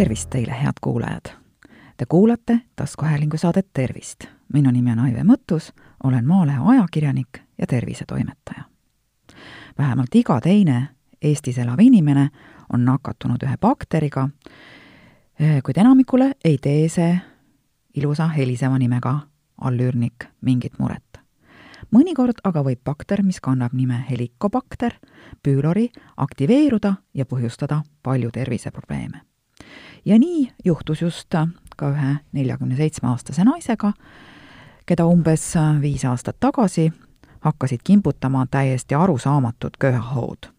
tervist teile, head kuulajad! Te kuulate taskuhäälingu saadet Tervist. minu nimi on Aive Mõttus, olen Maalehe ajakirjanik ja tervisetoimetaja. vähemalt iga teine Eestis elav inimene on nakatunud ühe bakteriga, kuid enamikule ei tee see ilusa heliseva nimega allüürnik mingit muret. mõnikord aga võib bakter, mis kannab nime helikobakter, püülori, aktiveeruda ja põhjustada palju terviseprobleeme ja nii juhtus just ka ühe neljakümne seitsme aastase naisega, keda umbes viis aastat tagasi hakkasid kimbutama täiesti arusaamatud köhahood.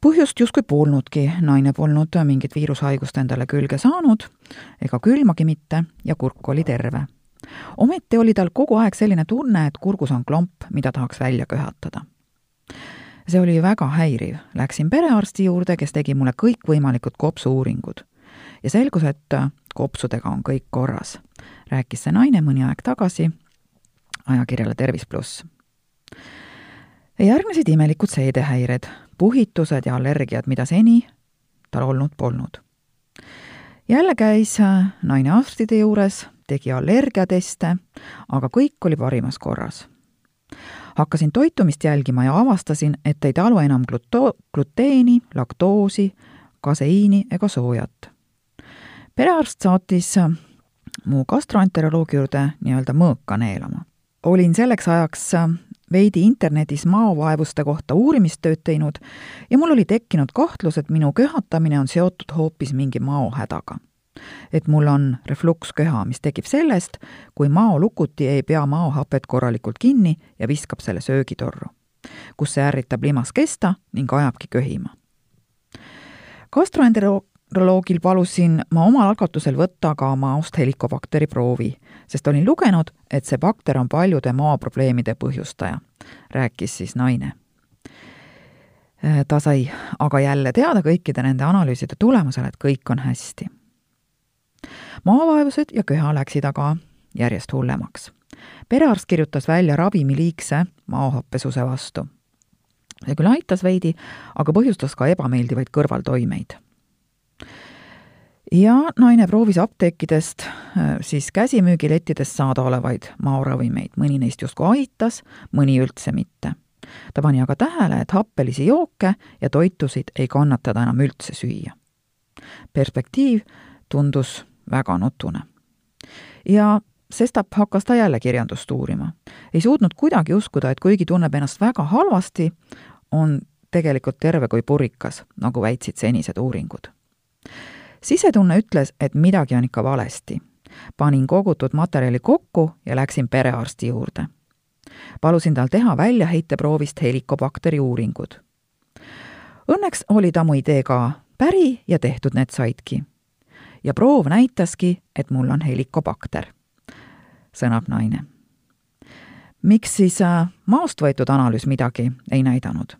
põhjust justkui polnudki, naine polnud mingit viirushaigust endale külge saanud ega külmagi mitte ja kurk oli terve. ometi oli tal kogu aeg selline tunne, et kurgus on klomp, mida tahaks välja köhatada see oli väga häiriv. Läksin perearsti juurde, kes tegi mulle kõikvõimalikud kopsu-uuringud ja selgus, et kopsudega on kõik korras, rääkis see naine mõni aeg tagasi ajakirjale Tervis pluss. järgnesid imelikud seedehäired, puhitused ja allergiad, mida seni tal olnud polnud. jälle käis naine arstide juures, tegi allergiateste, aga kõik oli parimas korras. Hakkasin toitumist jälgima ja avastasin, et ei talu enam gluto-, gluteeni, laktoosi, kaseiini ega soojat perearst saatis mu gastroenteroloogi juurde nii-öelda mõõka neelama. olin selleks ajaks veidi internetis maovaevuste kohta uurimistööd teinud ja mul oli tekkinud kahtlus, et minu köhatamine on seotud hoopis mingi maohädaga. Et mul on refluksköha, mis tekib sellest, kui maolukuti ei pea maohapet korralikult kinni ja viskab selle söögitorru, kus see ärritab limas kesta ning ajabki köhima gastroenteroloog neuroloogil palusin ma omal algatusel võtta ka maost helikobakteri proovi, sest olin lugenud, et see bakter on paljude maoprobleemide põhjustaja, rääkis siis naine. ta sai aga jälle teada kõikide nende analüüside tulemusel, et kõik on hästi. Maavaevused ja köha läksid aga järjest hullemaks. perearst kirjutas välja ravimi liigse maohappesuse vastu. see küll aitas veidi, aga põhjustas ka ebameeldivaid kõrvaltoimeid ja naine proovis apteekidest äh, siis käsimüügilettidest saadaolevaid maoravimeid, mõni neist justkui aitas, mõni üldse mitte. ta pani aga tähele, et happelisi jooke ja toitusid ei kannatada enam üldse süüa. perspektiiv tundus väga nutune. ja sestap hakkas ta jälle kirjandust uurima. ei suutnud kuidagi uskuda, et kuigi tunneb ennast väga halvasti, on tegelikult terve kui purikas, nagu väitsid senised uuringud sisetunne ütles, et midagi on ikka valesti. panin kogutud materjali kokku ja läksin perearsti juurde. palusin tal teha väljaheiteproovist helikobakteri uuringud. Õnneks oli ta mu ideega päri ja tehtud need saidki. Ja proov näitaski, et mul on helikobakter, sõnab naine. miks siis äh, maost võetud analüüs midagi ei näidanud?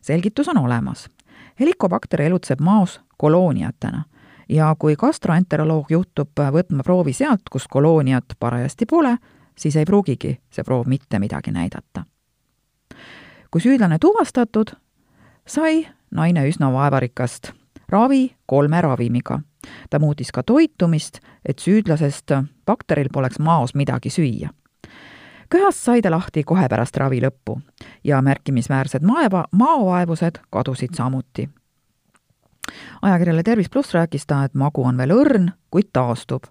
selgitus on olemas helikobakter elutseb maos kolooniatena ja kui gastroenteroloog juhtub võtma proovi sealt, kus kolooniat parajasti pole, siis ei pruugigi see proov mitte midagi näidata. kui süüdlane tuvastatud, sai naine üsna vaevarikast ravi kolme ravimiga. Ta muutis ka toitumist, et süüdlasest bakteril poleks maos midagi süüa. köhast sai ta lahti kohe pärast ravi lõppu ja märkimisväärsed maeva, maovaevused kadusid samuti ajakirjale Tervis pluss rääkis ta, et magu on veel õrn, kuid taastub.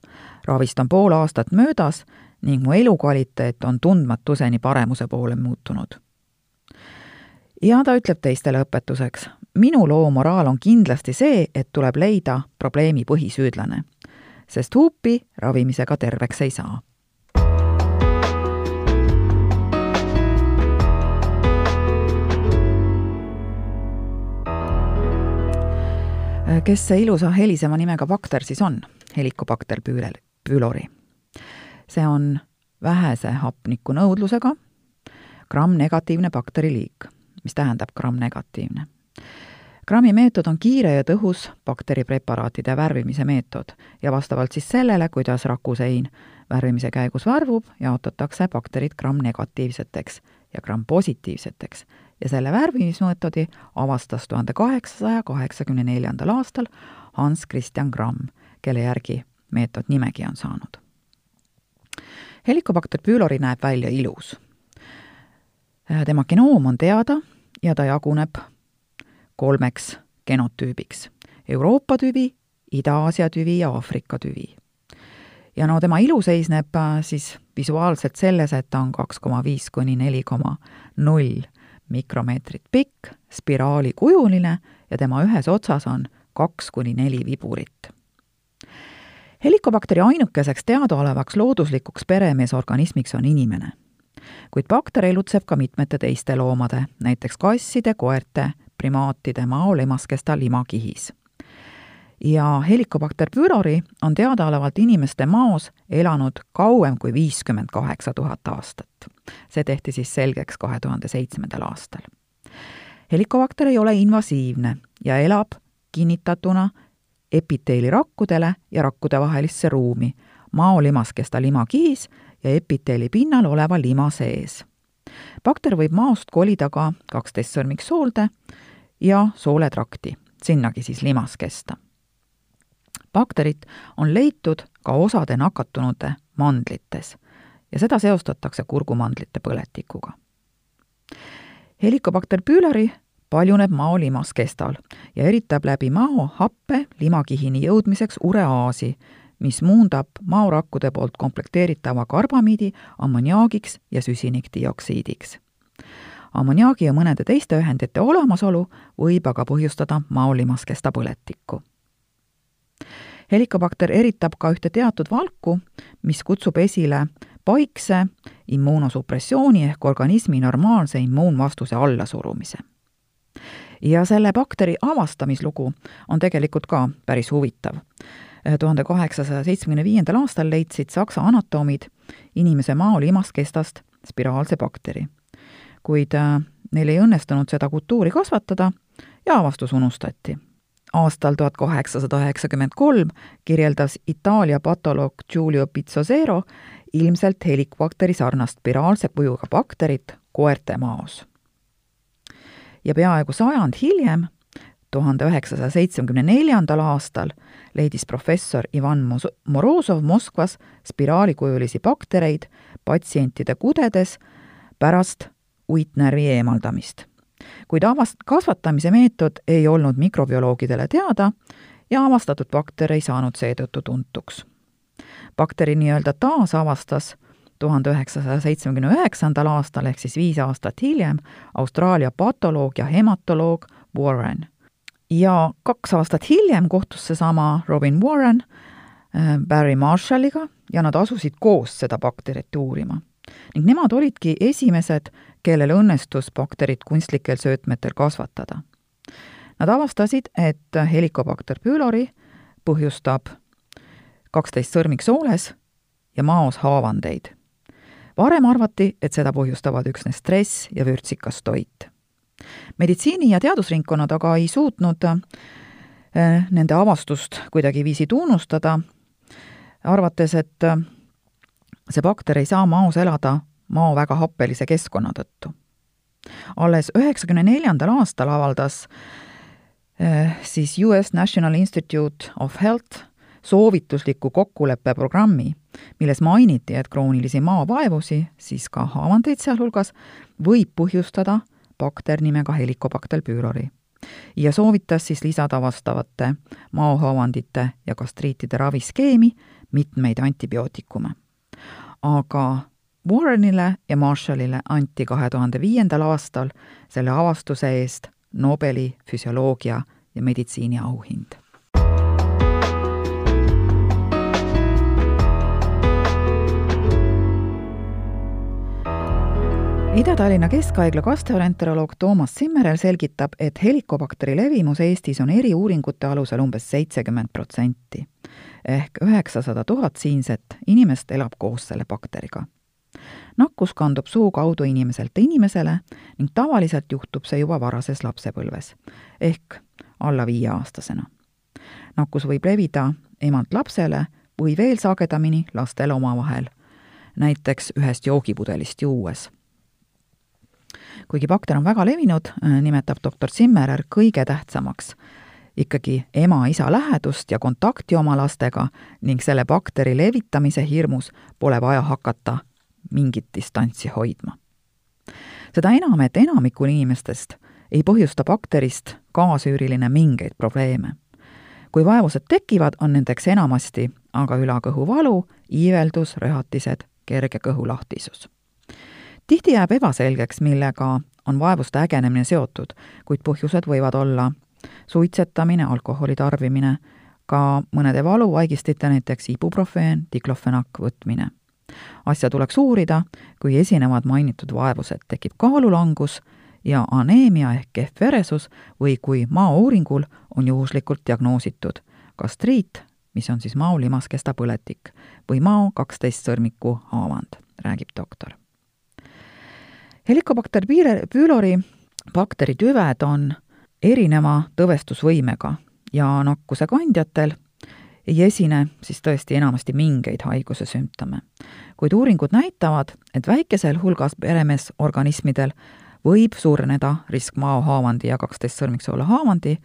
ravist on pool aastat möödas ning mu elukvaliteet on tundmatuseni paremuse poole muutunud. ja ta ütleb teistele õpetuseks, minu loo moraal on kindlasti see, et tuleb leida probleemi põhisüüdlane, sest huupi ravimisega terveks ei saa kes see ilusa helisema nimega bakter siis on? helikobakter püülel, pülori. see on vähese hapnikunõudlusega gramm-negatiivne bakteriliik, mis tähendab gramm-negatiivne. Grammi meetod on kiire ja tõhus bakteripreparaatide värvimise meetod ja vastavalt siis sellele, kuidas rakusein värvimise käigus värvub, jaotatakse bakterid gramm-negatiivseteks ja gramm-positiivseteks ja selle värvimismeetodi avastas tuhande kaheksasaja kaheksakümne neljandal aastal Hans Christian Gramm, kelle järgi meetod nimegi on saanud. Helicobacter pylori näeb välja ilus. tema genoom on teada ja ta jaguneb kolmeks genotüübiks. Euroopa tüvi, Ida-Aasia tüvi ja Aafrika tüvi. ja no tema ilu seisneb äh, siis visuaalselt selles, et ta on kaks koma viis kuni neli koma null mikromeetrit pikk, spiraalikujuline ja tema ühes otsas on kaks kuni neli viburit. helikobakteri ainukeseks teadaolevaks looduslikuks peremeesorganismiks on inimene. kuid bakter elutseb ka mitmete teiste loomade, näiteks kasside, koerte, primaatide maolimaskesta limakihis ja Helicobacter pylori on teadaolevalt inimeste maos elanud kauem kui viiskümmend kaheksa tuhat aastat. see tehti siis selgeks kahe tuhande seitsmendal aastal. Helicobacter ei ole invasiivne ja elab kinnitatuna epiteelirakkudele ja rakkude vahelisse ruumi, maolimaskesta limakihis ja epiteeli pinnal oleva lima sees. bakter võib maost kolida ka kaksteistsõrmiksoolde ja sooletrakti, sinnagi siis limaskesta bakterit on leitud ka osade nakatunute mandlites ja seda seostatakse kurgumandlite põletikuga. Helicobacter pylori paljuneb mao limaskestal ja eritab läbi mao happe limakihini jõudmiseks ureaasi, mis muundab maorakkude poolt komplekteeritava karbamiidi ammoniaagiks ja süsinikdioksiidiks. Ammoniaagi ja mõnede teiste ühendite olemasolu võib aga põhjustada maolimaskesta põletikku helikobakter eritab ka ühte teatud valku, mis kutsub esile paikse immuunosupressiooni ehk organismi normaalse immuunvastuse allasurumise. ja selle bakteri avastamislugu on tegelikult ka päris huvitav. tuhande kaheksasaja seitsmekümne viiendal aastal leidsid saksa anatoomid inimese maolimaskestast spiraalse bakteri. Kuid äh, neil ei õnnestunud seda kultuuri kasvatada ja avastus unustati aastal tuhat kaheksasada üheksakümmend kolm kirjeldas Itaalia patoloog Giulio Pizzosero ilmselt helikobakteri sarnast spiraalse kujuga bakterit koerte maos. ja peaaegu sajand hiljem, tuhande üheksasaja seitsmekümne neljandal aastal leidis professor Ivan Morozov Moskvas spiraalikujulisi baktereid patsientide kudedes pärast uitnärvi eemaldamist kuid avast-, kasvatamise meetod ei olnud mikrobioloogidele teada ja avastatud bakter ei saanud seetõttu tuntuks. bakteri nii-öelda taasavastas tuhande üheksasaja seitsmekümne üheksandal aastal ehk siis viis aastat hiljem Austraalia patoloog ja hematoloog Warren. ja kaks aastat hiljem kohtus seesama Robin Warren äh, Barry Marshalliga ja nad asusid koos seda bakterit uurima. ning nemad olidki esimesed, kellel õnnestus bakterit kunstlikel söötmetel kasvatada. Nad avastasid, et Helicobacter pylori põhjustab kaksteist sõrmiksooles ja maos haavandeid. varem arvati, et seda põhjustavad üksnes stress ja vürtsikas toit. meditsiini- ja teadusringkonnad aga ei suutnud eh, nende avastust kuidagiviisi tunnustada, arvates, et see bakter ei saa maos elada maa väga happelise keskkonna tõttu. alles üheksakümne neljandal aastal avaldas eh, siis US National Institute of Health soovitusliku kokkuleppeprogrammi, milles mainiti, et kroonilisi maavaevusi, siis ka haavandeid sealhulgas, võib põhjustada bakter nimega Helicobacter pylori. ja soovitas siis lisada vastavate maohaavandite ja gastriitide raviskeemi mitmeid antibiootikume. aga Warrenile ja Marshallile anti kahe tuhande viiendal aastal selle avastuse eest Nobeli füsioloogia ja meditsiini auhind. Ida-Tallinna Keskhaigla gastroenteroloog Toomas Simmerel selgitab, et helikobakteri levimus Eestis on eriuuringute alusel umbes seitsekümmend protsenti. ehk üheksasada tuhat siinset inimest elab koos selle bakteriga nakkus kandub suu kaudu inimeselt inimesele ning tavaliselt juhtub see juba varases lapsepõlves ehk alla viieaastasena. nakkus võib levida emalt lapsele või veel sagedamini lastel omavahel, näiteks ühest joogipudelist juues. kuigi bakter on väga levinud, nimetab doktor Zimmerer kõige tähtsamaks ikkagi ema-isa lähedust ja kontakti oma lastega ning selle bakteri levitamise hirmus pole vaja hakata mingit distantsi hoidma. seda enam, et enamikul inimestest ei põhjusta bakterist kaasüüriline mingeid probleeme. kui vaevused tekivad, on nendeks enamasti aga ülakõhuvalu, iiveldus, röhatised, kerge kõhulahtisus. tihti jääb ebaselgeks, millega on vaevuste ägenemine seotud, kuid põhjused võivad olla suitsetamine, alkoholi tarbimine, ka mõnede valuvaigistite, näiteks ibuprofeen, diklofenak võtmine. Asja tuleks uurida, kui esinevad mainitud vaevused, tekib kaalulangus ja aneemia ehk kehv veresus või kui maouuringul on juhuslikult diagnoositud gastriit, mis on siis mao limaskesta põletik, või mao kaksteist sõrmiku haavand, räägib doktor. Helicobacter pylori bakteritüved on erineva tõvestusvõimega ja nakkuse kandjatel ei esine siis tõesti enamasti mingeid haiguse sümptome. kuid uuringud näitavad, et väikesel hulgas peremeesorganismidel võib suureneda risk maohaavandi ja kaksteist sõrmiksoole haavandi,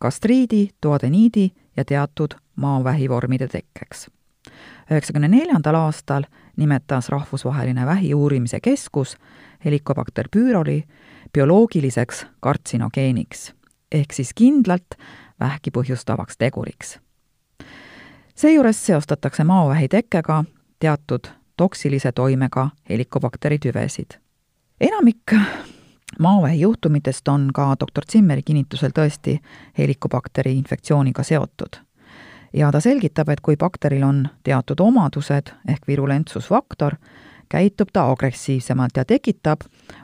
gastriidi, duodeniidi ja teatud maovähivormide tekkeks. üheksakümne neljandal aastal nimetas Rahvusvaheline Vähiuurimise Keskus Helicobacter pylori bioloogiliseks kartsinogeeniks ehk siis kindlalt vähki põhjustavaks teguriks. Seejuures seostatakse maovähi tekkega teatud toksilise toimega helikobakteri tüvesid. enamik maovähi juhtumitest on ka doktor Zimmeri kinnitusel tõesti helikobakteri infektsiooniga seotud. ja ta selgitab, et kui bakteril on teatud omadused ehk virulentsusfaktor, käitub ta agressiivsemalt ja tekitab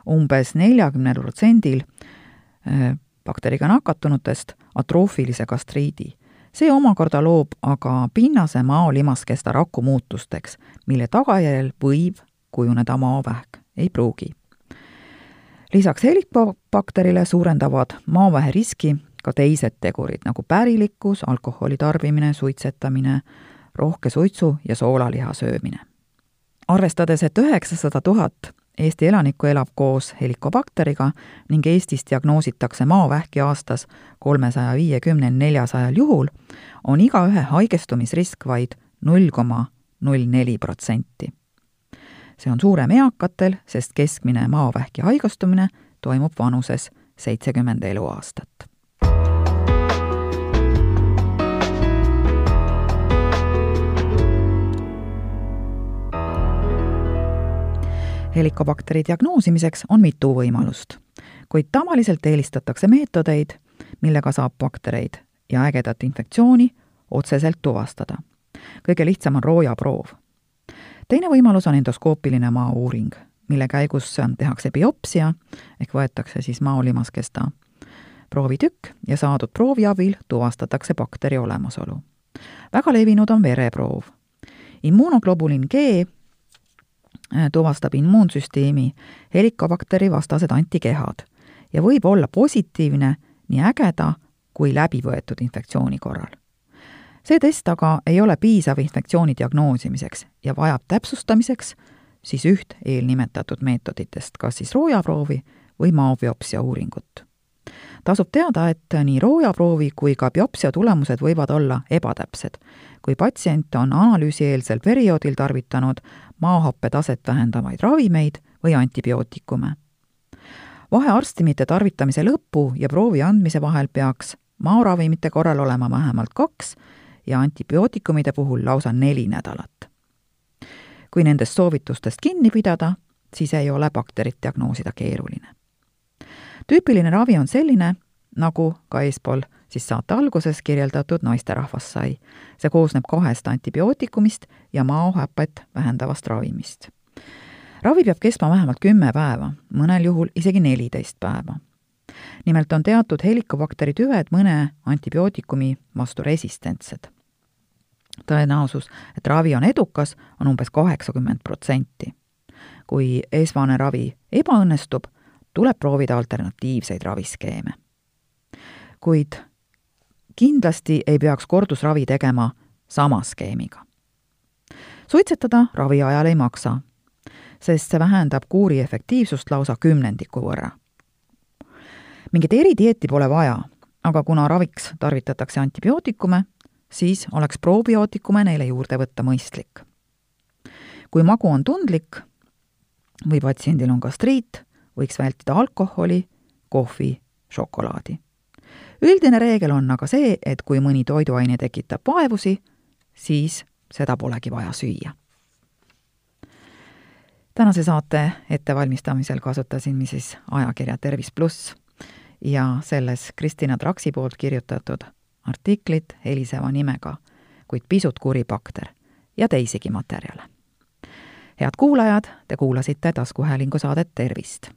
umbes neljakümnel protsendil äh, bakteriga nakatunutest atroofilise gastriidi. See omakorda loob aga pinnase mao limaskesta raku muutusteks, mille tagajärjel võib kujuneda maovähk, ei pruugi. lisaks helikobakterile suurendavad maovähi riski ka teised tegurid, nagu pärilikkus, alkoholi tarbimine, suitsetamine, rohke suitsu ja soolaliha söömine arvestades, et üheksasada tuhat Eesti elanikku elab koos helikobakteriga ning Eestis diagnoositakse maovähki aastas kolmesaja viiekümnel, neljasajal juhul, on igaühe haigestumisrisk vaid null koma null neli protsenti. see on suurem eakatel, sest keskmine maovähki haigestumine toimub vanuses seitsekümmend eluaastat helikobakteri diagnoosimiseks on mitu võimalust, kuid tavaliselt eelistatakse meetodeid, millega saab baktereid ja ägedat infektsiooni otseselt tuvastada. kõige lihtsam on roojaproov. teine võimalus on endoskoopiline maouuring, mille käigus tehakse biopsia ehk võetakse siis maolimaskesta proovitükk ja saadud proovi abil tuvastatakse bakteri olemasolu. väga levinud on vereproov. immuunoglobulin G tuvastab immuunsüsteemi helikobakteri vastased antikehad ja võib olla positiivne nii ägeda kui läbivõetud infektsiooni korral. see test aga ei ole piisav infektsiooni diagnoosimiseks ja vajab täpsustamiseks siis üht eelnimetatud meetoditest, kas siis roojaproovi või maobiopsia uuringut. Tasub teada, et nii roojaproovi kui ka biopsia tulemused võivad olla ebatäpsed, kui patsient on analüüsieelsel perioodil tarvitanud maohappetaset vähendavaid ravimeid või antibiootikume. vahearstimite tarvitamise lõpu ja proovi andmise vahel peaks maoravimite korral olema vähemalt kaks ja antibiootikumide puhul lausa neli nädalat. kui nendest soovitustest kinni pidada, siis ei ole bakterit diagnoosida keeruline. Tüüpiline ravi on selline, nagu ka eespool siis saate alguses kirjeldatud naisterahvas sai. see koosneb kahest antibiootikumist ja maohäpet vähendavast ravimist. ravi peab kestma vähemalt kümme päeva, mõnel juhul isegi neliteist päeva. nimelt on teatud helikobakteri tüved mõne antibiootikumi vastu resistentsed. tõenäosus, et ravi on edukas, on umbes kaheksakümmend protsenti. kui esmane ravi ebaõnnestub, tuleb proovida alternatiivseid raviskeeme kuid kindlasti ei peaks kordusravi tegema sama skeemiga. suitsetada ravi ajal ei maksa. sest see vähendab kuuri efektiivsust lausa kümnendiku võrra. mingit eridieeti pole vaja, aga kuna raviks tarvitatakse antibiootikume, siis oleks probiootikume neile juurde võtta mõistlik. kui magu on tundlik või patsiendil on gastriit, võiks vältida alkoholi, kohvi, šokolaadi. üldine reegel on aga see, et kui mõni toiduaine tekitab vaevusi, siis seda polegi vaja süüa. tänase saate ettevalmistamisel kasutasin siis ajakirja Tervis pluss ja selles Kristina Traksi poolt kirjutatud artiklit heliseva nimega, kuid pisut kuri bakter ja teisigi materjale. head kuulajad, te kuulasite taskuhäälingu saadet Tervist.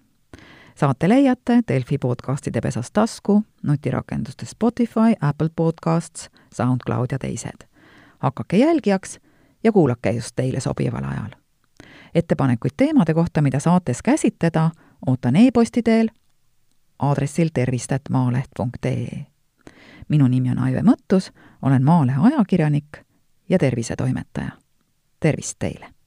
Saate leiate Delfi podcastide pesas tasku, nutirakenduste Spotify, Apple Podcasts, SoundCloud ja teised. hakake jälgijaks ja kuulake just teile sobival ajal. ettepanekuid teemade kohta, mida saates käsitleda, ootan e-posti teel aadressil tervist.maaleht.ee. minu nimi on Aive Mõttus, olen Maalehe ajakirjanik ja tervisetoimetaja. tervist teile!